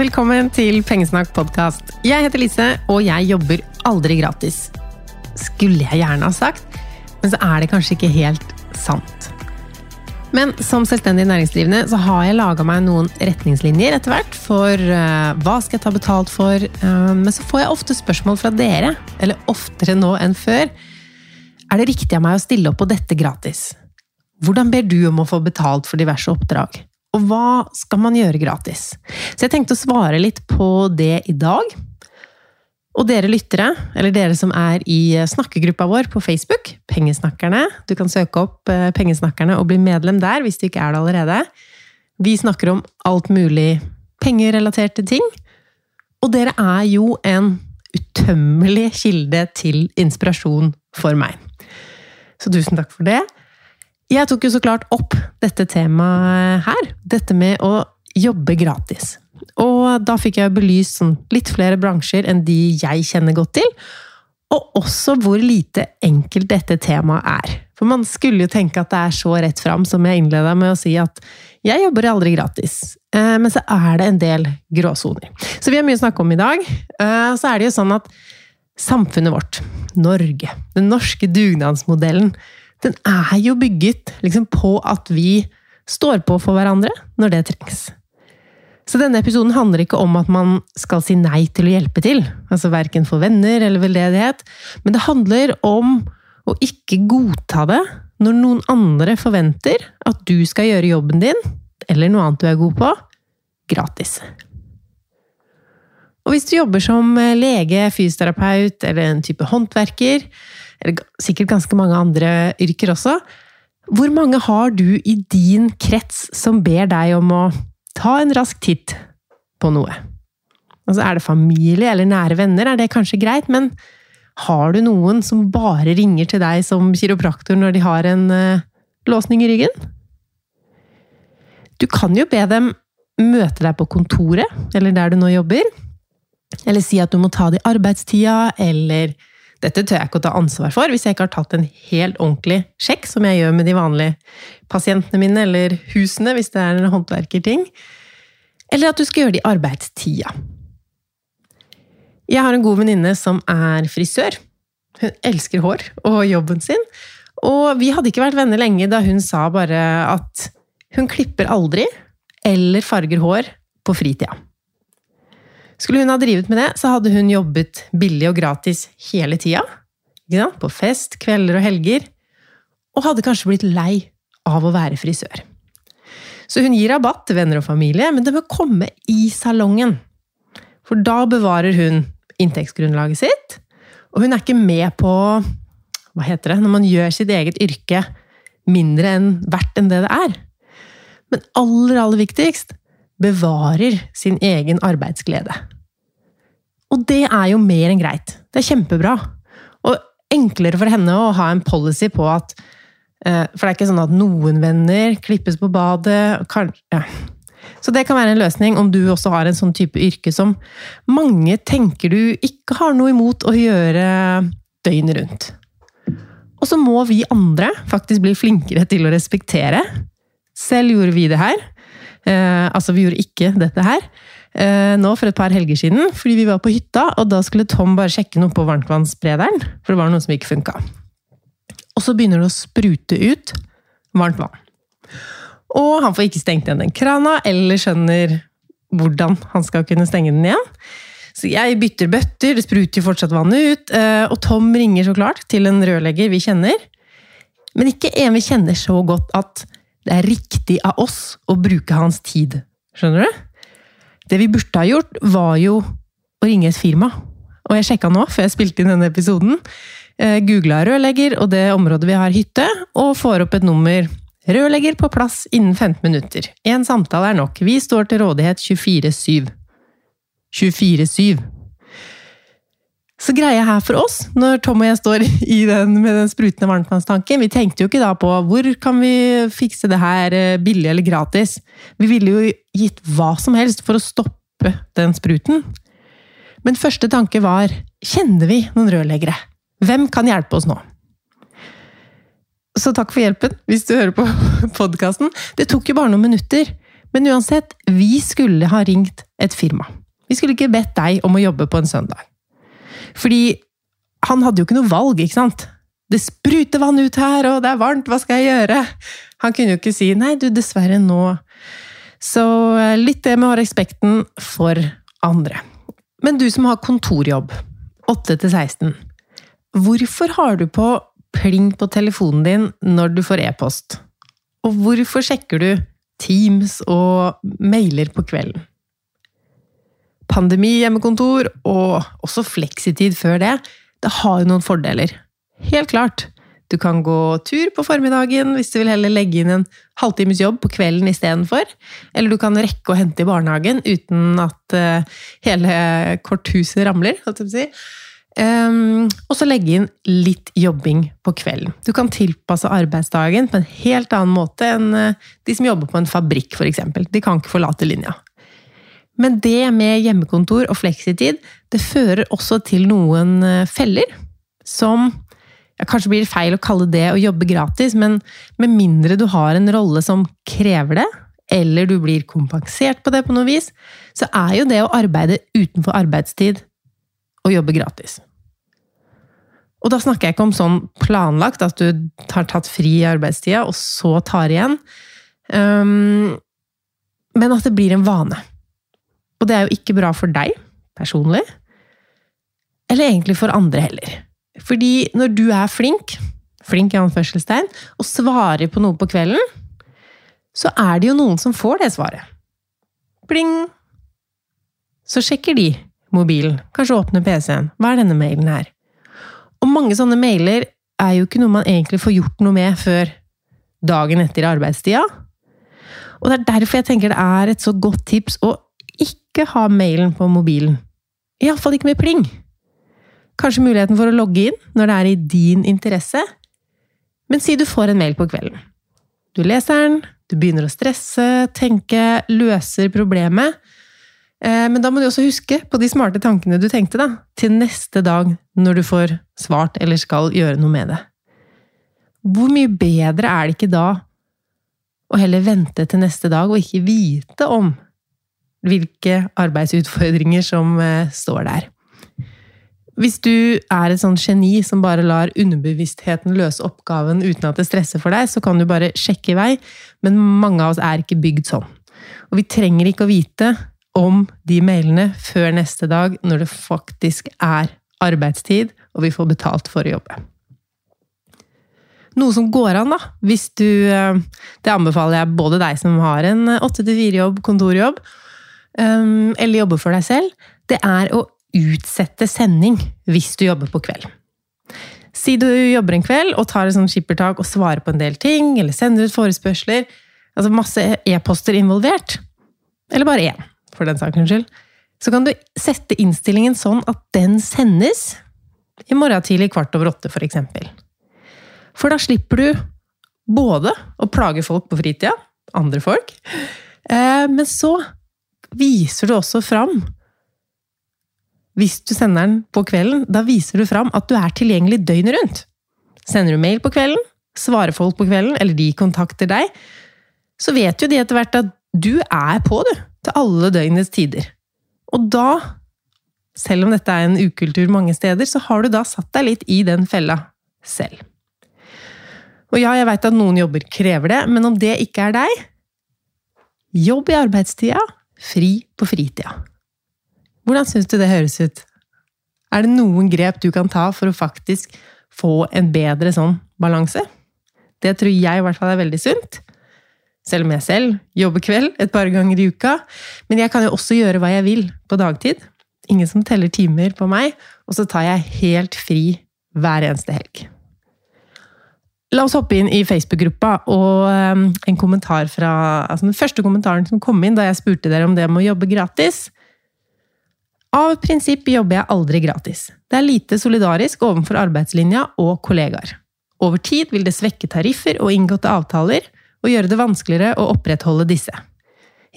Velkommen til Pengesnakk podkast. Jeg heter Lise, og jeg jobber aldri gratis. Skulle jeg gjerne ha sagt, men så er det kanskje ikke helt sant. Men som selvstendig næringsdrivende så har jeg laga meg noen retningslinjer etter hvert for uh, hva skal jeg ta betalt for. uh, men så får jeg ofte spørsmål fra dere, eller oftere nå enn før. Er det riktig av meg å stille opp på dette gratis? Hvordan ber du om å få betalt for diverse oppdrag? Og hva skal man gjøre gratis? Så jeg tenkte å svare litt på det i dag. Og dere lyttere, eller dere som er i snakkegruppa vår på Facebook, Pengesnakkerne Du kan søke opp eh, Pengesnakkerne og bli medlem der hvis du ikke er det allerede. Vi snakker om alt mulig pengerelaterte ting. Og dere er jo en utømmelig kilde til inspirasjon for meg. Så tusen takk for det. Jeg tok jo så klart opp dette temaet her. Dette med å jobbe gratis. Og da fikk jeg belyst sånn litt flere bransjer enn de jeg kjenner godt til. Og også hvor lite enkelt dette temaet er. For man skulle jo tenke at det er så rett fram, som jeg innleda med å si at jeg jobber aldri gratis. Eh, men så er det en del gråsoner. Så vi har mye å snakke om i dag. Eh, så er det jo sånn at samfunnet vårt, Norge, den norske dugnadsmodellen, den er jo bygget liksom på at vi står på for hverandre når det trengs. Så denne episoden handler ikke om at man skal si nei til å hjelpe til, altså verken for venner eller veldedighet, men det handler om å ikke godta det når noen andre forventer at du skal gjøre jobben din, eller noe annet du er god på, gratis. Og hvis du jobber som lege, fysioterapeut eller en type håndverker, eller sikkert ganske mange andre yrker også, hvor mange har du i din krets som ber deg om å ta en rask titt på noe? Altså, er det familie eller nære venner, er det kanskje greit, men har du noen som bare ringer til deg som kiropraktor når de har en uh, låsning i ryggen? Du kan jo be dem møte deg på kontoret, eller der du nå jobber. Eller si at du må ta det i arbeidstida, eller dette tør jeg ikke å ta ansvar for hvis jeg ikke har tatt en helt ordentlig sjekk, som jeg gjør med de vanlige pasientene mine, eller husene, hvis det er en håndverkerting. Eller at du skal gjøre det i arbeidstida. Jeg har en god venninne som er frisør. Hun elsker hår og jobben sin. Og vi hadde ikke vært venner lenge da hun sa bare at hun klipper aldri eller farger hår på fritida. Skulle hun ha drivet med det, så hadde hun jobbet billig og gratis hele tida. På fest, kvelder og helger. Og hadde kanskje blitt lei av å være frisør. Så hun gir rabatt til venner og familie, men det må komme i salongen. For da bevarer hun inntektsgrunnlaget sitt, og hun er ikke med på Hva heter det? Når man gjør sitt eget yrke mindre enn verdt enn det det er. Men aller, aller viktigst bevarer sin egen arbeidsglede. Og det er jo mer enn greit. Det er kjempebra. Og enklere for henne å ha en policy på at eh, For det er ikke sånn at noen venner klippes på badet kan, ja. Så det kan være en løsning om du også har en sånn type yrke som mange tenker du ikke har noe imot å gjøre døgnet rundt. Og så må vi andre faktisk bli flinkere til å respektere. Selv gjorde vi det her. Eh, altså, vi gjorde ikke dette her. Eh, nå for et par helger siden, fordi vi var på hytta, og da skulle Tom bare sjekke noe på varmtvannssprederen, for det var noe som ikke funka. Og så begynner det å sprute ut varmt vann. Og han får ikke stengt igjen den krana, eller skjønner hvordan han skal kunne stenge den igjen. Så jeg bytter bøtter, det spruter fortsatt vannet ut, eh, og Tom ringer så klart til en rørlegger vi kjenner. Men ikke en vi kjenner så godt at det er riktig av oss å bruke hans tid. Skjønner du? Det vi burde ha gjort, var jo å ringe et firma. Og jeg sjekka nå, før jeg spilte inn denne episoden. Eh, Googla rørlegger og det området vi har hytte, og får opp et nummer Rørlegger på plass innen 15 minutter. Én samtale er nok. Vi står til rådighet 24-7. 24-7. Så greia her for oss, når Tom og jeg står den med den sprutende varmtvannstanken Vi tenkte jo ikke da på hvor kan vi fikse det her eh, billig eller gratis. Vi ville jo gitt hva som helst for å stoppe den spruten. Men første tanke var kjenner vi noen rørleggere? Hvem kan hjelpe oss nå? Så takk for hjelpen, hvis du hører på podkasten. Det tok jo bare noen minutter. Men uansett, vi skulle ha ringt et firma. Vi skulle ikke bedt deg om å jobbe på en søndag. Fordi han hadde jo ikke noe valg, ikke sant? Det spruter vann ut her, og det er varmt, hva skal jeg gjøre? Han kunne jo ikke si 'nei, du, dessverre, nå'. Så eh, litt det med å ha respekten for andre. Men du som har kontorjobb, 8 til 16, hvorfor har du på pling på telefonen din når du får e-post? Og hvorfor sjekker du Teams og mailer på kvelden? Pandemi, hjemmekontor og også fleksitid før det, det har jo noen fordeler. Helt klart. Du kan gå tur på formiddagen hvis du vil heller legge inn en halvtimes jobb på kvelden istedenfor. Eller du kan rekke å hente i barnehagen uten at uh, hele korthuset ramler. Si. Um, og så legge inn litt jobbing på kvelden. Du kan tilpasse arbeidsdagen på en helt annen måte enn uh, de som jobber på en fabrikk, f.eks. De kan ikke forlate linja. Men det med hjemmekontor og fleksitid, det fører også til noen uh, feller som ja, Kanskje blir det feil å kalle det å jobbe gratis, men med mindre du har en rolle som krever det, eller du blir kompensert på det på noe vis, så er jo det å arbeide utenfor arbeidstid å jobbe gratis. Og da snakker jeg ikke om sånn planlagt, at du har tatt fri i arbeidstida, og så tar igjen. Um, men at det blir en vane. Og det er jo ikke bra for deg personlig, eller egentlig for andre heller. Fordi når du er flink, flink i anførselstegn, og svarer på noe på kvelden, så er det jo noen som får det svaret. Pling! Så sjekker de mobilen, kanskje åpner PC-en. Hva er denne mailen her? Og mange sånne mailer er jo ikke noe man egentlig får gjort noe med før dagen etter arbeidstida. Og det er derfor jeg tenker det er et så godt tips å ikke ha mailen på mobilen. Iallfall ikke med pling. Kanskje muligheten for å logge inn når det er i din interesse. Men si du får en mail på kvelden. Du leser den, du begynner å stresse, tenke, løser problemet. Eh, men da må du også huske på de smarte tankene du tenkte da, til neste dag når du får svart eller skal gjøre noe med det. Hvor mye bedre er det ikke da å heller vente til neste dag og ikke vite om hvilke arbeidsutfordringer som eh, står der? Hvis du er et sånn geni som bare lar underbevisstheten løse oppgaven uten at det stresser for deg, så kan du bare sjekke i vei, men mange av oss er ikke bygd sånn. Og vi trenger ikke å vite om de mailene før neste dag, når det faktisk er arbeidstid, og vi får betalt for å jobbe. Noe som går an, da, hvis du eh, Det anbefaler jeg både deg som har en 8-4-jobb, kontorjobb, eller jobber for deg selv. Det er å utsette sending hvis du jobber på kveld. Si du jobber en kveld og tar et skippertak og svarer på en del ting, eller sender ut forespørsler. Altså masse e-poster involvert. Eller bare én, for den saks skyld. Så kan du sette innstillingen sånn at den sendes i morgen tidlig kvart over åtte, for eksempel. For da slipper du både å plage folk på fritida, andre folk, eh, men så viser du også fram Hvis du sender den på kvelden, da viser du fram at du er tilgjengelig døgnet rundt. Sender du mail på kvelden, svarer folk på kvelden, eller de kontakter deg, så vet jo de etter hvert at du er på, du, til alle døgnets tider. Og da, selv om dette er en ukultur mange steder, så har du da satt deg litt i den fella selv. Og ja, jeg veit at noen jobber krever det, men om det ikke er deg Jobb i arbeidstida, fri på fritida. Hvordan syns du det høres ut? Er det noen grep du kan ta for å faktisk få en bedre sånn balanse? Det tror jeg i hvert fall er veldig sunt. Selv om jeg selv jobber kveld et par ganger i uka. Men jeg kan jo også gjøre hva jeg vil på dagtid. Ingen som teller timer på meg. Og så tar jeg helt fri hver eneste helg. La oss hoppe inn i Facebook-gruppa og um, en kommentar fra altså Den første kommentaren som kom inn da jeg spurte dere om det med å jobbe gratis. Av prinsipp jobber jeg aldri gratis. Det er lite solidarisk overfor arbeidslinja og kollegaer. Over tid vil det svekke tariffer og inngåtte avtaler, og gjøre det vanskeligere å opprettholde disse.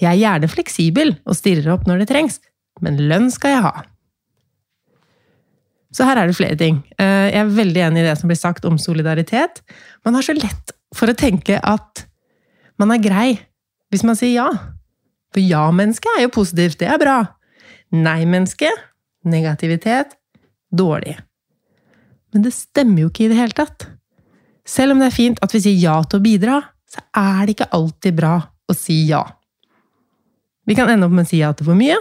Jeg er gjerne fleksibel og stirrer opp når det trengs, men lønn skal jeg ha. Så her er det flere ting. Eh, jeg er veldig enig i det som blir sagt om solidaritet. Man har så lett for å tenke at man er grei hvis man sier ja. For ja-mennesket er jo positivt, det er bra. Nei-mennesket negativitet, dårlig. Men det stemmer jo ikke i det hele tatt. Selv om det er fint at vi sier ja til å bidra, så er det ikke alltid bra å si ja. Vi kan ende opp med å si ja til for mye,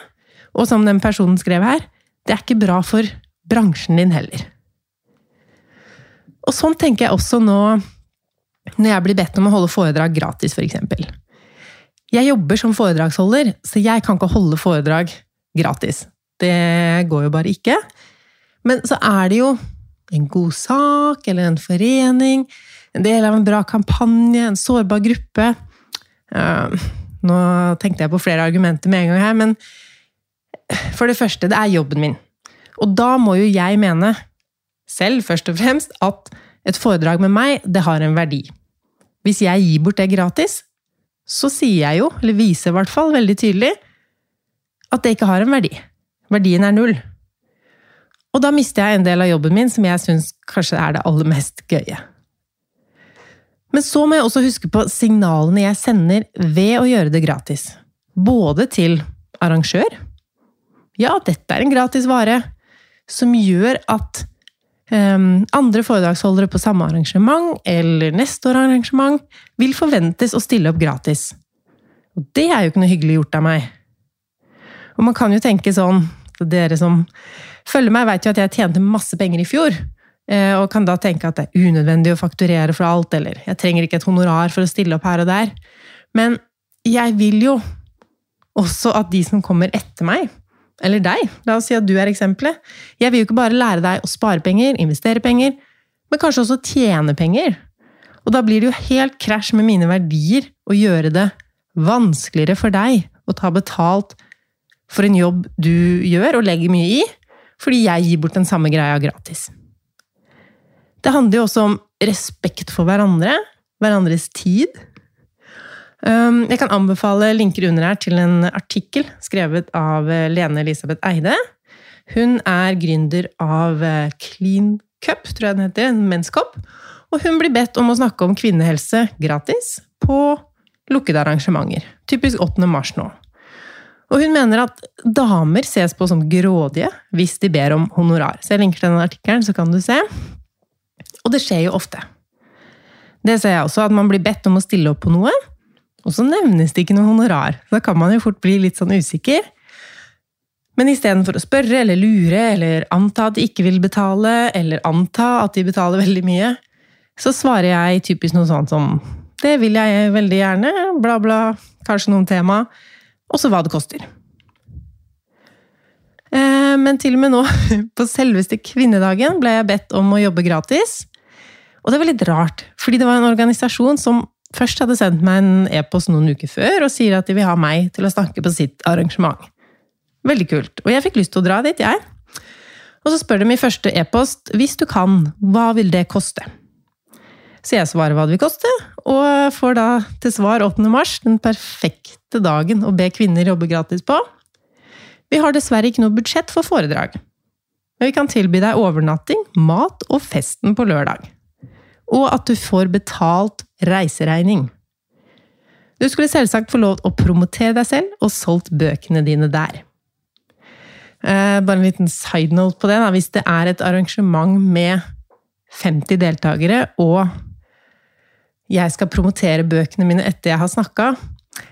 og som den personen skrev her, det er ikke bra for bransjen din heller. Og sånn tenker jeg også nå når jeg blir bedt om å holde foredrag gratis, f.eks. Jeg jobber som foredragsholder, så jeg kan ikke holde foredrag gratis. Det går jo bare ikke. Men så er det jo en god sak, eller en forening, en del av en bra kampanje, en sårbar gruppe. nå tenkte jeg på flere argumenter med en gang her, men for det første, det er jobben min. Og da må jo jeg mene, selv først og fremst, at et foredrag med meg, det har en verdi. Hvis jeg gir bort det gratis, så sier jeg jo, eller viser i hvert fall veldig tydelig, at det ikke har en verdi. Verdien er null. Og da mister jeg en del av jobben min som jeg syns kanskje er det aller mest gøye. Men så må jeg også huske på signalene jeg sender ved å gjøre det gratis. Både til arrangør Ja, dette er en gratis vare som gjør at um, andre foredragsholdere på samme arrangement eller neste år arrangement vil forventes å stille opp gratis. Og det er jo ikke noe hyggelig gjort av meg. Og man kan jo tenke sånn Dere som følger meg, vet jo at jeg tjente masse penger i fjor. Eh, og kan da tenke at det er unødvendig å fakturere for alt, eller jeg trenger ikke et honorar for å stille opp her og der. Men jeg vil jo også at de som kommer etter meg, eller deg, la oss si at du er eksempelet. Jeg vil jo ikke bare lære deg å spare penger, investere penger, men kanskje også tjene penger. Og da blir det jo helt krasj med mine verdier å gjøre det vanskeligere for deg å ta betalt for en jobb du gjør og legger mye i, fordi jeg gir bort den samme greia gratis. Det handler jo også om respekt for hverandre, hverandres tid, jeg kan anbefale linker under her til en artikkel skrevet av eh, Lene Elisabeth Eide. Hun er gründer av eh, Clean Cup, tror jeg den heter, en menskopp. Og hun blir bedt om å snakke om kvinnehelse gratis på lukkede arrangementer. Typisk 8. mars nå. Og hun mener at damer ses på som grådige hvis de ber om honorar. Så jeg linker til denne artikkelen, så kan du se. Og det skjer jo ofte. Det ser jeg også, at man blir bedt om å stille opp på noe, og så nevnes det ikke noe honorar. Da kan man jo fort bli litt sånn usikker. Men istedenfor å spørre eller lure eller anta at de ikke vil betale, eller anta at de betaler veldig mye, så svarer jeg typisk noe sånt som Det vil jeg veldig gjerne, bla, bla, kanskje noen tema, og så hva det koster. Eh, Men til og med nå, på selveste kvinnedagen, ble jeg bedt om å jobbe gratis. Og det var litt rart, fordi det var en organisasjon som først hadde sendt meg en e-post noen uker før og sier at de vil ha meg til å snakke på sitt arrangement. Veldig kult. Og jeg fikk lyst til å dra dit, jeg. Og så spør de i første e-post hvis du kan, hva vil det koste? Så jeg svarer hva det vil koste, og får da til svar 8. mars, den perfekte dagen å be kvinner jobbe gratis på. Vi har dessverre ikke noe budsjett for foredrag. Men vi kan tilby deg overnatting, mat og festen på lørdag. Og at du får betalt reiseregning. Du skulle selvsagt få lov å promotere deg selv og solgt bøkene dine der. Eh, bare en liten side note på det. Hvis det er et arrangement med 50 deltakere, og jeg skal promotere bøkene mine etter jeg har snakka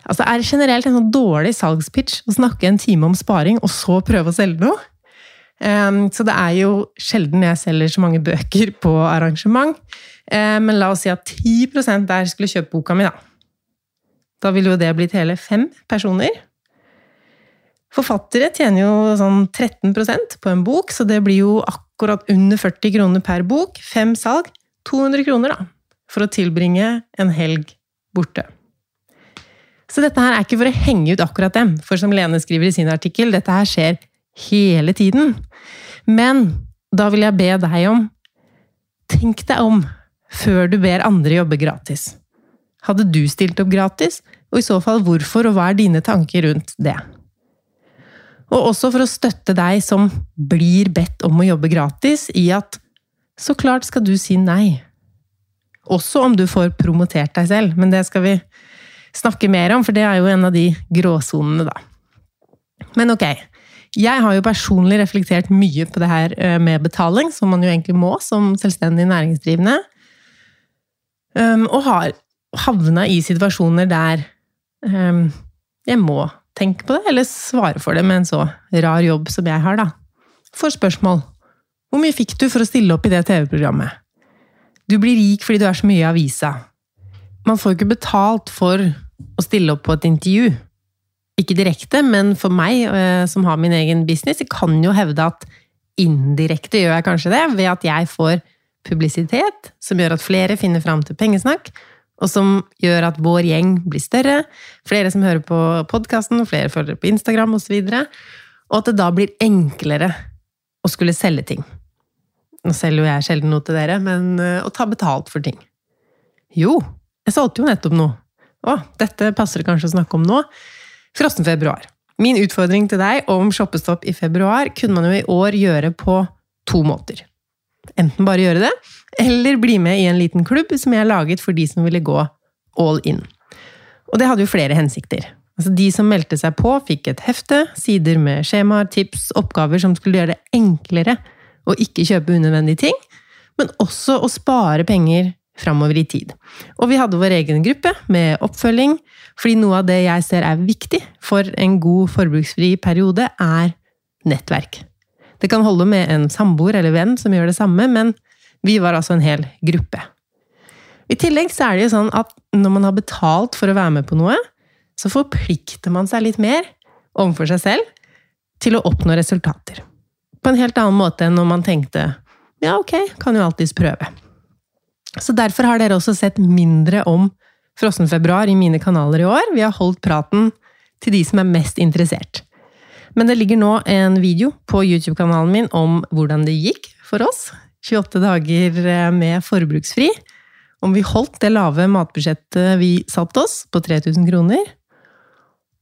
altså det generelt en sånn dårlig salgspitch å snakke en time om sparing, og så prøve å selge noe? Um, så det er jo sjelden jeg selger så mange bøker på arrangement. Um, men la oss si at 10% der skulle kjøpt boka mi, da. Da ville jo det blitt hele fem personer. Forfattere tjener jo sånn 13% på en bok, så det blir jo akkurat under 40 kroner per bok. Fem salg, 200 kroner, da. For å tilbringe en helg borte. Så dette her er ikke for å henge ut akkurat dem, for som Lene skriver i sin artikkel, dette her skjer hele tiden. Men da vil jeg be deg om Tenk deg om før du ber andre jobbe gratis. Hadde du stilt opp gratis, og i så fall hvorfor, og hva er dine tanker rundt det? Og også for å støtte deg som blir bedt om å jobbe gratis, i at så klart skal du si nei. Også om du får promotert deg selv, men det skal vi snakke mer om, for det er jo en av de gråsonene, da. Men ok, jeg har jo personlig reflektert mye på det her eh, med betaling, som man jo egentlig må som selvstendig næringsdrivende. Um, og har havna i situasjoner der um, jeg må tenke på det, eller svare for det med en så rar jobb som jeg har, da. For spørsmål. Hvor mye fikk du for å stille opp i det TV-programmet? Du blir rik fordi du er så mye i avisa. Man får ikke betalt for å stille opp på et intervju. Ikke direkte, men for meg eh, som har min egen business, jeg kan jo hevde at indirekte gjør jeg kanskje det, ved at jeg får publisitet som gjør at flere finner fram til pengesnakk, og som gjør at vår gjeng blir større, flere som hører på podkasten, flere følger på Instagram osv., og, og at det da blir enklere å skulle selge ting. Nå selger jo jeg sjelden noe til dere, men eh, å ta betalt for ting. Jo, jeg solgte jo nettopp noe. Å, dette passer det kanskje å snakke om nå. Frossen februar. Min utfordring til deg om shoppestopp i februar kunne man jo i år gjøre på to måter. Enten bare gjøre det, eller bli med i en liten klubb som jeg laget for de som ville gå all in. Og det hadde jo flere hensikter. Altså De som meldte seg på, fikk et hefte, sider med skjemaer, tips, oppgaver som skulle gjøre det enklere å ikke kjøpe unødvendige ting, men også å spare penger framover i tid. Og vi hadde vår egen gruppe med oppfølging, fordi noe av det jeg ser er viktig for en god forbruksfri periode, er nettverk. Det kan holde med en samboer eller venn som gjør det samme, men vi var altså en hel gruppe. I tillegg så er det jo sånn at når man har betalt for å være med på noe, så forplikter man seg litt mer overfor seg selv til å oppnå resultater. På en helt annen måte enn når man tenkte ja, ok, kan jo alltids prøve. Så derfor har dere også sett mindre om Frossenfebruar i mine kanaler i år. Vi har holdt praten til de som er mest interessert. Men det ligger nå en video på YouTube-kanalen min om hvordan det gikk for oss. 28 dager eh, med forbruksfri. Om vi holdt det lave matbudsjettet vi satte oss, på 3000 kroner.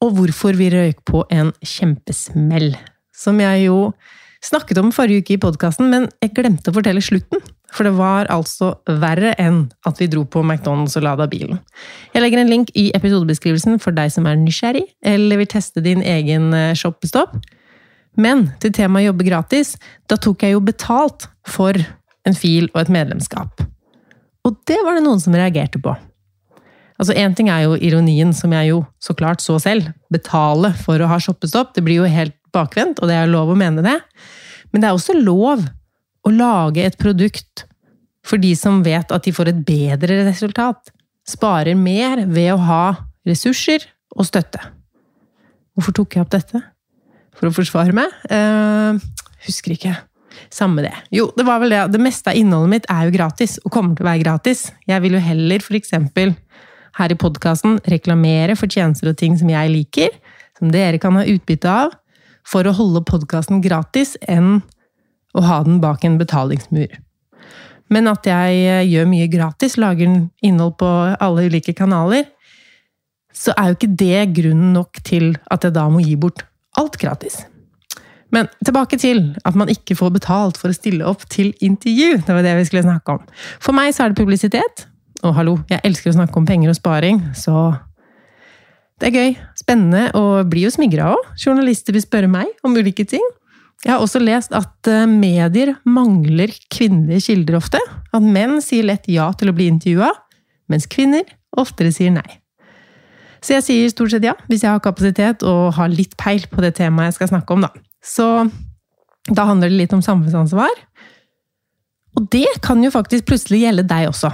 Og hvorfor vi røyk på en kjempesmell. Som jeg jo snakket om forrige uke i podkasten, men jeg glemte å fortelle slutten. For det var altså verre enn at vi dro på McDonald's og lada bilen. Jeg legger en link i episodebeskrivelsen for deg som er nysgjerrig, eller vil teste din egen eh, shoppestopp. Men til temaet jobbe gratis, da tok jeg jo betalt for en fil og et medlemskap. Og det var det noen som reagerte på. Altså, Én ting er jo ironien, som jeg jo så klart så selv. Betale for å ha shoppestopp. Det blir jo helt bakvendt, og det er lov å mene det. Men det er også lov å lage et produkt For de som vet at de får et bedre resultat. Sparer mer ved å ha ressurser og støtte. Hvorfor tok jeg opp dette? For å forsvare meg? Eh, husker ikke. Samme det. Jo, det var vel det. Det meste av innholdet mitt er jo gratis, og kommer til å være gratis. Jeg vil jo heller eksempel her i podkasten reklamere for tjenester og ting som jeg liker, som dere kan ha utbytte av, for å holde podkasten gratis, enn å ha den bak en betalingsmur. Men at jeg eh, gjør mye gratis, lager innhold på alle ulike kanaler, så er jo ikke det grunnen nok til at jeg da må gi bort alt gratis. Men tilbake til at man ikke får betalt for å stille opp til intervju. Det var det vi skulle snakke om. For meg så er det publisitet. Og hallo, jeg elsker å snakke om penger og sparing, så det er gøy. Spennende, og blir jo smigra òg. Journalister vil spørre meg om ulike ting. Jeg har også lest at eh, medier mangler kvinnelige kilder ofte. At menn sier lett ja til å bli intervjua, mens kvinner oftere sier nei. Så jeg sier stort sett ja, hvis jeg har kapasitet og har litt peil på det temaet jeg skal snakke om, da. Så da handler det litt om samfunnsansvar. Og det kan jo faktisk plutselig gjelde deg også.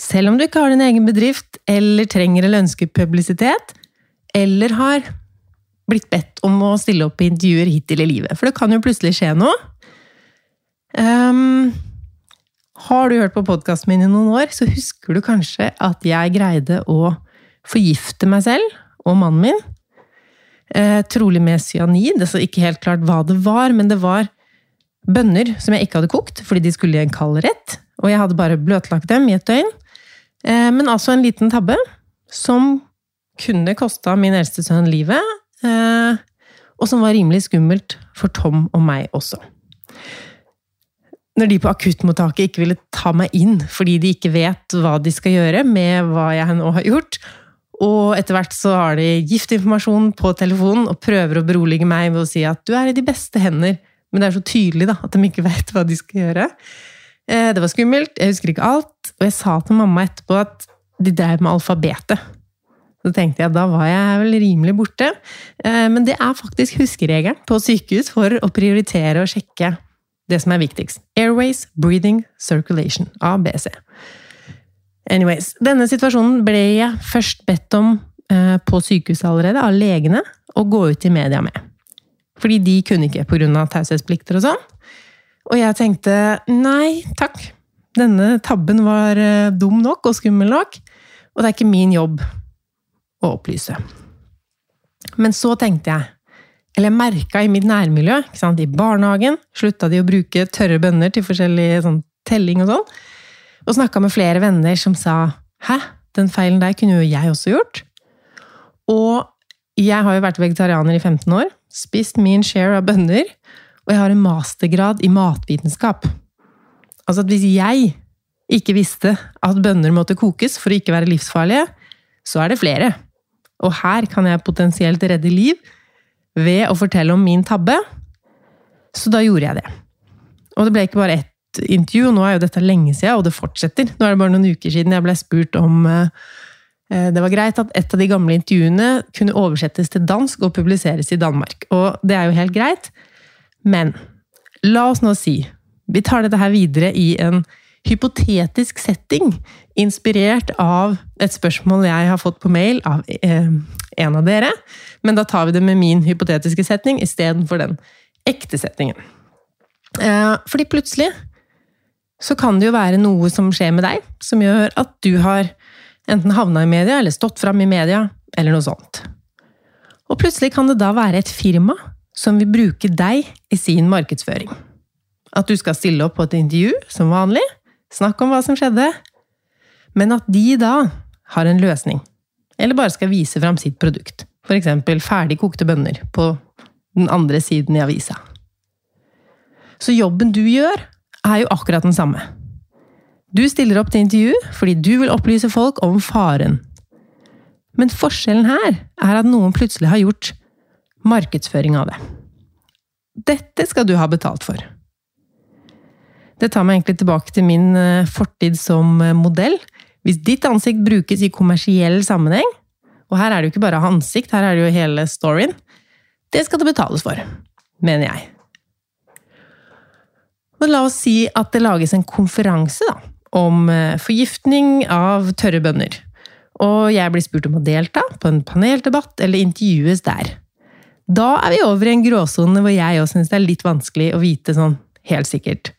Selv om du ikke har din egen bedrift, eller trenger eller ønsker publisitet, eller har blitt bedt om å stille opp i intervjuer hittil i livet. For det kan jo plutselig skje noe. Um, har du hørt på podkasten min i noen år, så husker du kanskje at jeg greide å forgifte meg selv og mannen min Eh, trolig med cyanid. Er ikke helt klart hva det var, men det var bønner som jeg ikke hadde kokt, fordi de skulle i en kald rett. Og jeg hadde bare bløtlagt dem i et døgn. Eh, men altså en liten tabbe som kunne kosta min eldste sønn livet. Eh, og som var rimelig skummelt for Tom og meg også. Når de på akuttmottaket ikke ville ta meg inn fordi de ikke vet hva de skal gjøre med hva jeg nå har gjort, og etter hvert så har de giftinformasjon på telefonen og prøver å berolige meg ved å si at du er i de beste hender, men det er så tydelig da, at de ikke vet hva de skal gjøre. Eh, det var skummelt, jeg husker ikke alt, og jeg sa til mamma etterpå at de drev med alfabetet. Så tenkte jeg da var jeg vel rimelig borte. Eh, men det er faktisk huskeregelen på sykehus for å prioritere og sjekke det som er viktigst. Airways, breathing, circulation. ABC. Anyways, denne situasjonen ble jeg først bedt om eh, på sykehuset allerede, av legene, å gå ut i media med. Fordi de kunne ikke pga. taushetsplikter og sånn. Og jeg tenkte nei takk, denne tabben var eh, dum nok og skummel nok, og det er ikke min jobb å opplyse. Men så tenkte jeg, eller merka i mitt nærmiljø, i barnehagen slutta de å bruke tørre bønner til forskjellig sånn, telling og sånn. Og snakka med flere venner som sa 'hæ, den feilen der kunne jo jeg også gjort'. Og jeg har jo vært vegetarianer i 15 år, spist min share av bønner, og jeg har en mastergrad i matvitenskap. Altså at hvis jeg ikke visste at bønner måtte kokes for å ikke være livsfarlige, så er det flere. Og her kan jeg potensielt redde liv ved å fortelle om min tabbe. Så da gjorde jeg det. Og det ble ikke bare ett intervju, og nå er jo dette lenge siden, og det fortsetter. Nå er det bare noen uker siden jeg ble spurt om eh, eh, det var greit at et av de gamle intervjuene kunne oversettes til dansk og publiseres i Danmark. Og det er jo helt greit. Men la oss nå si vi tar dette her videre i en hypotetisk setting, inspirert av et spørsmål jeg har fått på mail av eh, en av dere. Men da tar vi det med min hypotetiske setning istedenfor den ekte setningen. fordi plutselig så kan det jo være noe som skjer med deg, som gjør at du har enten havna i media, eller stått fram i media, eller noe sånt. Og plutselig kan det da være et firma som vil bruke deg i sin markedsføring. At du skal stille opp på et intervju, som vanlig, snakke om hva som skjedde, men at de da har en løsning, eller bare skal vise fram sitt produkt. Eksempel ferdig kokte bønner på den andre siden i avisa. Så jobben du gjør, er jo akkurat den samme. Du stiller opp til intervju fordi du vil opplyse folk om faren. Men forskjellen her er at noen plutselig har gjort markedsføring av det. Dette skal du ha betalt for. Det tar meg egentlig tilbake til min eh, fortid som eh, modell. Hvis ditt ansikt brukes i kommersiell sammenheng, og her er det jo ikke bare ansikt, her er det jo hele storyen, det skal det betales for, mener jeg. Men la oss si at det lages en konferanse da, om eh, forgiftning av tørre bønner. Og jeg blir spurt om å delta på en paneldebatt eller intervjues der. Da er vi over i en gråsone hvor jeg også syns det er litt vanskelig å vite sånn helt sikkert.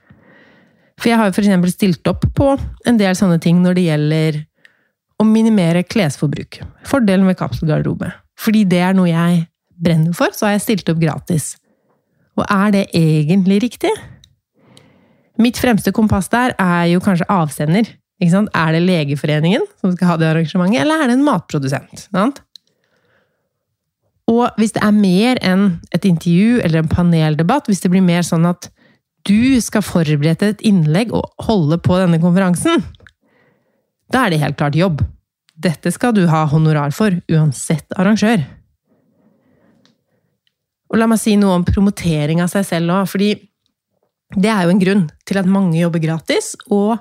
For jeg har jo f.eks. stilt opp på en del sånne ting når det gjelder å minimere klesforbruk. Fordelen med kapselgarderobe. Fordi det er noe jeg brenner for, så har jeg stilt opp gratis. Og er det egentlig riktig? Mitt fremste kompass der er jo kanskje avsender. Er det Legeforeningen som skal ha det arrangementet, eller er det en matprodusent? Sant? Og hvis det er mer enn et intervju eller en paneldebatt, hvis det blir mer sånn at du skal forberede et innlegg og holde på denne konferansen, da er det helt klart jobb. Dette skal du ha honorar for, uansett arrangør. Og la meg si noe om promotering av seg selv òg, fordi det er jo en grunn til at mange jobber gratis, og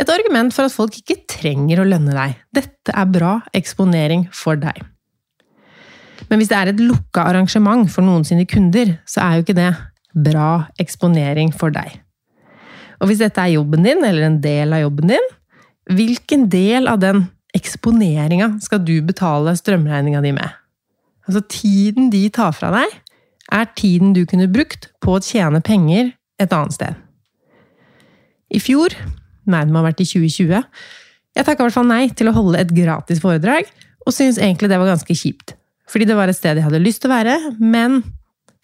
et argument for at folk ikke trenger å lønne deg. Dette er bra eksponering for deg. Men hvis det er et lukka arrangement for noen sine kunder, så er jo ikke det bra eksponering for deg. Og hvis dette er jobben din, eller en del av jobben din, hvilken del av den eksponeringa skal du betale strømregninga di med? Altså, tiden de tar fra deg, er tiden du kunne brukt på å tjene penger et annet sted. I fjor, nei, det må ha vært i 2020, jeg takka i hvert fall nei til å holde et gratis foredrag, og syntes egentlig det var ganske kjipt. Fordi det var et sted jeg hadde lyst til å være, men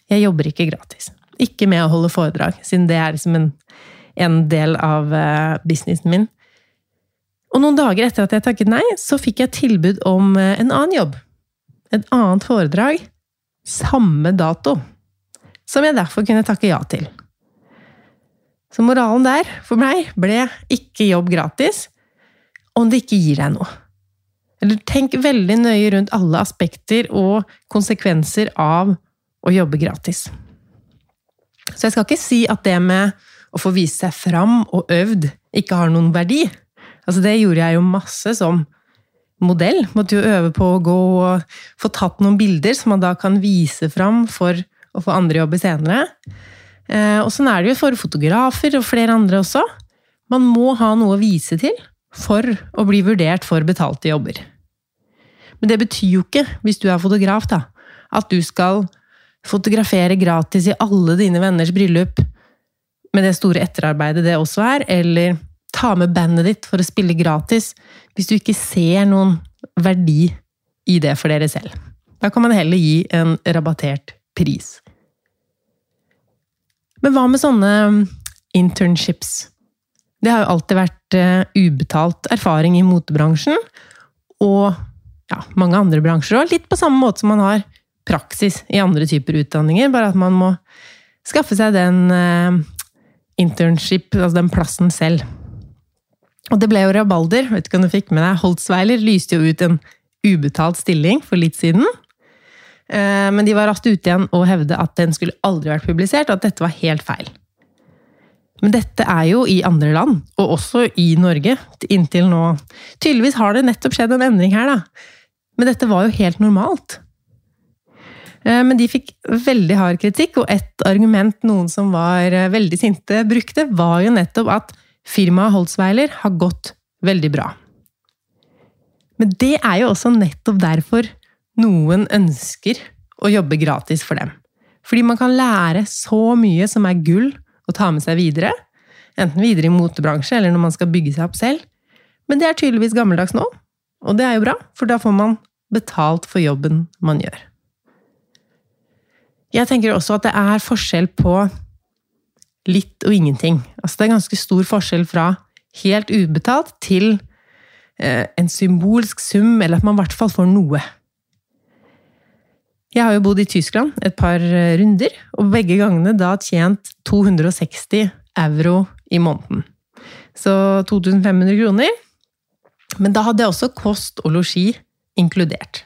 jeg jobber ikke gratis. Ikke med å holde foredrag, siden det er liksom en, en del av uh, businessen min. Og noen dager etter at jeg takket nei, så fikk jeg tilbud om uh, en annen jobb. Et annet foredrag. Samme dato. Som jeg derfor kunne takke ja til. Så moralen der, for meg, ble ikke jobb gratis om det ikke gir deg noe. Eller tenk veldig nøye rundt alle aspekter og konsekvenser av å jobbe gratis. Så jeg skal ikke si at det med å få vise seg fram og øvd ikke har noen verdi. Altså, det gjorde jeg jo masse som modell. Måtte jo øve på å gå og få tatt noen bilder som man da kan vise fram for å få andre jobber senere. Eh, og sånn er det jo for fotografer og flere andre også. Man må ha noe å vise til for å bli vurdert for betalte jobber. Men det betyr jo ikke, hvis du er fotograf, da, at du skal fotografere gratis i alle dine venners bryllup, med det store etterarbeidet det også er, eller ta med bandet ditt for å spille gratis, hvis du ikke ser noen verdi i det for dere selv. Da kan man heller gi en rabattert pris. Men hva med sånne um, internships? Det har jo alltid vært uh, ubetalt erfaring i motebransjen, og ja, mange andre bransjer òg. Litt på samme måte som man har praksis i andre typer utdanninger, bare at man må skaffe seg den uh, internship, altså den plassen selv. Og det ble jo rabalder, vet ikke om du fikk med deg. Holtzweiler lyste jo ut en ubetalt stilling for litt siden. Eh, men de var raskt ute igjen og hevde at den skulle aldri vært publisert, og at dette var helt feil. Men dette er jo i andre land, og også i Norge, inntil nå. Tydeligvis har det nettopp skjedd en endring her, da. Men dette var jo helt normalt. Eh, men de fikk veldig hard kritikk, og et argument noen som var eh, veldig sinte, brukte, var jo nettopp at firmaet Holzweiler har gått veldig bra. Men det er jo også nettopp derfor noen ønsker å jobbe gratis for dem. Fordi man kan lære så mye som er gull å ta med seg videre. Enten videre i motebransje eller når man skal bygge seg opp selv. Men det er tydeligvis gammeldags nå, og det er jo bra, for da får man betalt for jobben man gjør. Jeg tenker også at det er forskjell på litt og ingenting. Altså det er ganske stor forskjell fra helt ubetalt til eh, en symbolsk sum, eller at man i hvert fall får noe. Jeg har jo bodd i Tyskland et par eh, runder, og begge gangene da tjent 260 euro i måneden. Så 2500 kroner. Men da hadde jeg også kost og losji inkludert.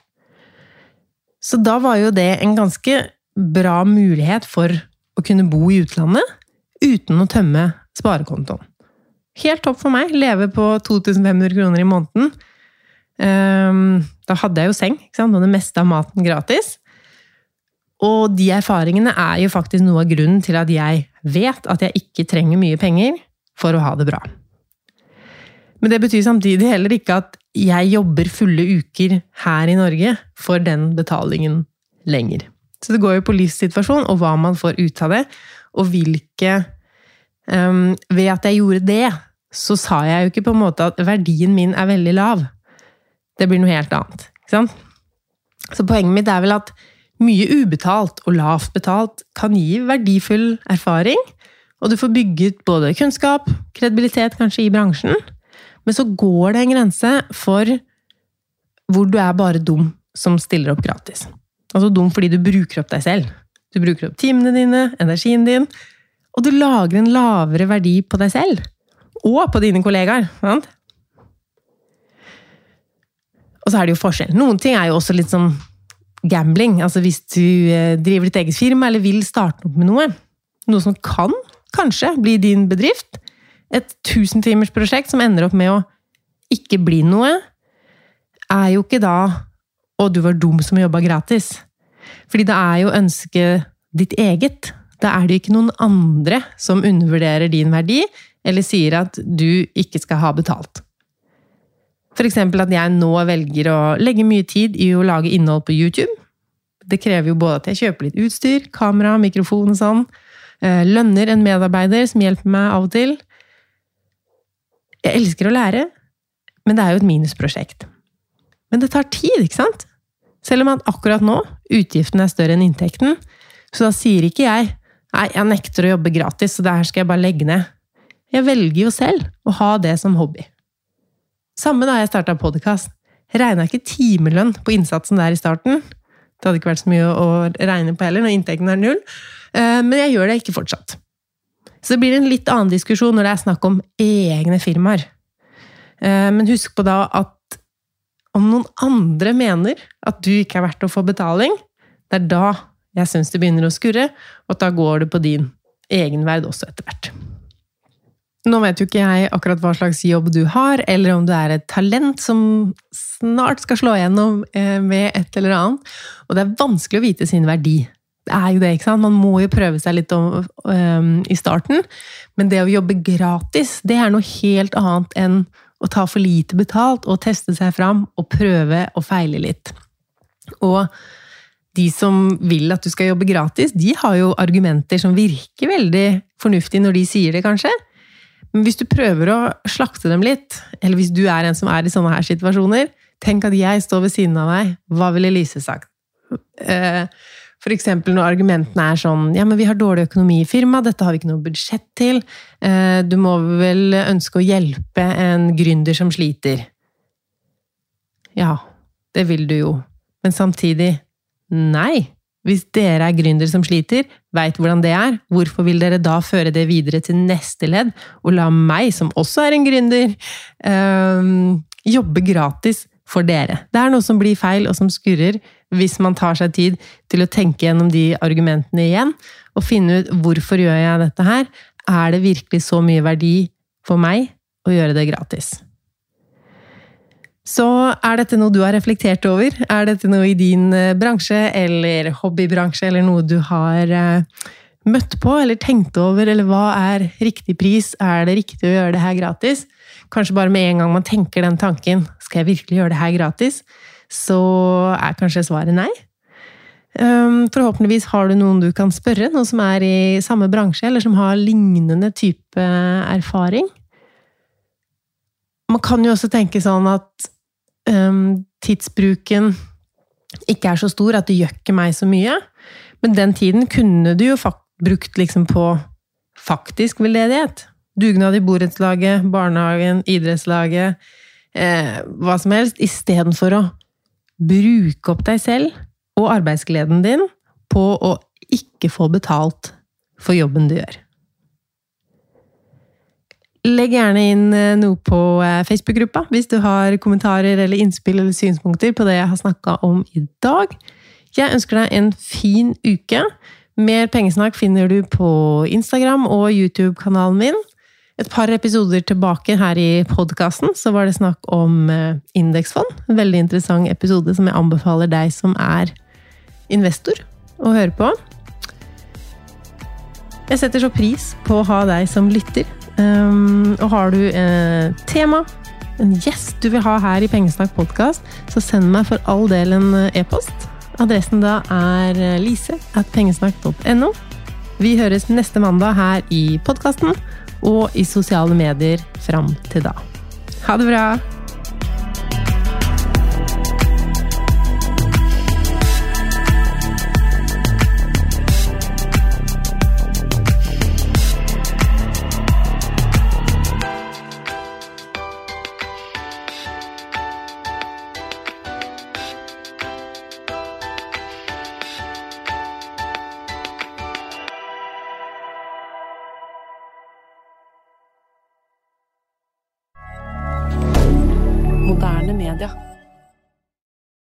Så da var jo det en ganske bra mulighet for å kunne bo i utlandet uten å tømme sparekontoen. Helt topp for meg. Leve på 2500 kroner i måneden. Ehm, da hadde jeg jo seng, og det meste av maten gratis. Og de erfaringene er jo faktisk noe av grunnen til at jeg vet at jeg ikke trenger mye penger for å ha det bra. Men det betyr samtidig heller ikke at jeg jobber fulle uker her i Norge for den betalingen lenger. Så det går jo på livssituasjon og hva man får ut av det, og hvilke um, Ved at jeg gjorde det, så sa jeg jo ikke på en måte at verdien min er veldig lav. Det blir noe helt annet. Ikke sant? Så poenget mitt er vel at mye ubetalt og lavt betalt kan gi verdifull erfaring, og du får bygget både kunnskap, kredibilitet kanskje i bransjen, men så går det en grense for hvor du er bare dum som stiller opp gratis. Altså dum fordi du bruker opp deg selv. Du bruker opp timene dine, energien din, og du lager en lavere verdi på deg selv. Og på dine kollegaer. Sant? Og så er det jo forskjell. Noen ting er jo også litt sånn gambling. Altså hvis du eh, driver ditt eget firma, eller vil starte opp med noe. Noe som kan, kanskje, bli din bedrift. Et tusentimersprosjekt som ender opp med å ikke bli noe, er jo ikke da og du var dum som jobba gratis. Fordi det er jo ønsket ditt eget. Da er det ikke noen andre som undervurderer din verdi, eller sier at du ikke skal ha betalt. Eksempel at jeg nå velger å legge mye tid i å lage innhold på YouTube. Det krever jo både at jeg kjøper litt utstyr, kamera, mikrofon og sånn. Eh, lønner en medarbeider som hjelper meg av og til. Jeg elsker å lære, men det er jo et minusprosjekt. Men det tar tid, ikke sant? Selv om at akkurat nå utgiften er større enn inntekten. Så da sier ikke jeg nei, jeg nekter å jobbe gratis, så det her skal jeg bare legge ned. Jeg velger jo selv å ha det som hobby. Samme da jeg starta podkast. Regna ikke timelønn på innsatsen der i starten. Det hadde ikke vært så mye å regne på heller, når inntekten er null. Eh, men jeg gjør det ikke fortsatt. Så det blir en litt annen diskusjon når det er snakk om egne firmaer. Eh, men husk på da at om noen andre mener at du ikke er verdt å få betaling, det er da jeg syns det begynner å skurre, og da går det på din egenverd også etter hvert. Nå vet jo ikke jeg akkurat hva slags jobb du har, eller om du er et talent som snart skal slå igjennom eh, med et eller annet. Og det er vanskelig å vite sin verdi. Det er jo det, ikke sant? Man må jo prøve seg litt om, um, i starten. Men det å jobbe gratis, det er noe helt annet enn å ta for lite betalt og teste seg fram og prøve og feile litt. Og de som vil at du skal jobbe gratis, de har jo argumenter som virker veldig fornuftige når de sier det, kanskje. Men hvis du prøver å slakte dem litt, eller hvis du er en som er i sånne her situasjoner, tenk at jeg står ved siden av deg, hva ville Lise sagt? Eh, eksempel når argumentene er sånn ja, men vi har dårlig økonomi i firmaet, dette har vi ikke noe budsjett til, eh, du må vel ønske å hjelpe en gründer som sliter. Ja, det vil du jo, men samtidig nei. Hvis dere er gründer som sliter, veit hvordan det er, hvorfor vil dere da føre det videre til neste ledd, og la meg, som også er en gründer, øh, jobbe gratis for dere? Det er noe som blir feil, og som skurrer, hvis man tar seg tid til å tenke gjennom de argumentene igjen, og finne ut hvorfor gjør jeg dette her? Er det virkelig så mye verdi for meg å gjøre det gratis? Så er dette noe du har reflektert over? Er dette noe i din eh, bransje eller hobbybransje, eller noe du har eh, møtt på eller tenkt over, eller hva er riktig pris? Er det riktig å gjøre det her gratis? Kanskje bare med en gang man tenker den tanken, skal jeg virkelig gjøre det her gratis? Så er kanskje svaret nei. Ehm, forhåpentligvis har du noen du kan spørre, noen som er i samme bransje, eller som har lignende type erfaring. Man kan jo også tenke sånn at um, tidsbruken ikke er så stor at det gjør ikke meg så mye. Men den tiden kunne du jo brukt liksom på faktisk veldedighet. Dugnad i borettslaget, barnehagen, idrettslaget, eh, hva som helst. Istedenfor å bruke opp deg selv og arbeidsgleden din på å ikke få betalt for jobben du gjør. Legg gjerne inn eh, noe på eh, Facebook-gruppa hvis du har kommentarer eller innspill eller synspunkter på det jeg har snakka om i dag. Jeg ønsker deg en fin uke. Mer pengesnakk finner du på Instagram og YouTube-kanalen min. Et par episoder tilbake her i podkasten så var det snakk om eh, indeksfond. En veldig interessant episode som jeg anbefaler deg som er investor, å høre på. Jeg setter så pris på å ha deg som lytter. Um, og har du et tema, en gjest du vil ha her i Pengesnakk podkast, så send meg for all del en e-post. Adressen da er lise at pengesnakk.no. Vi høres neste mandag her i podkasten og i sosiale medier fram til da. Ha det bra!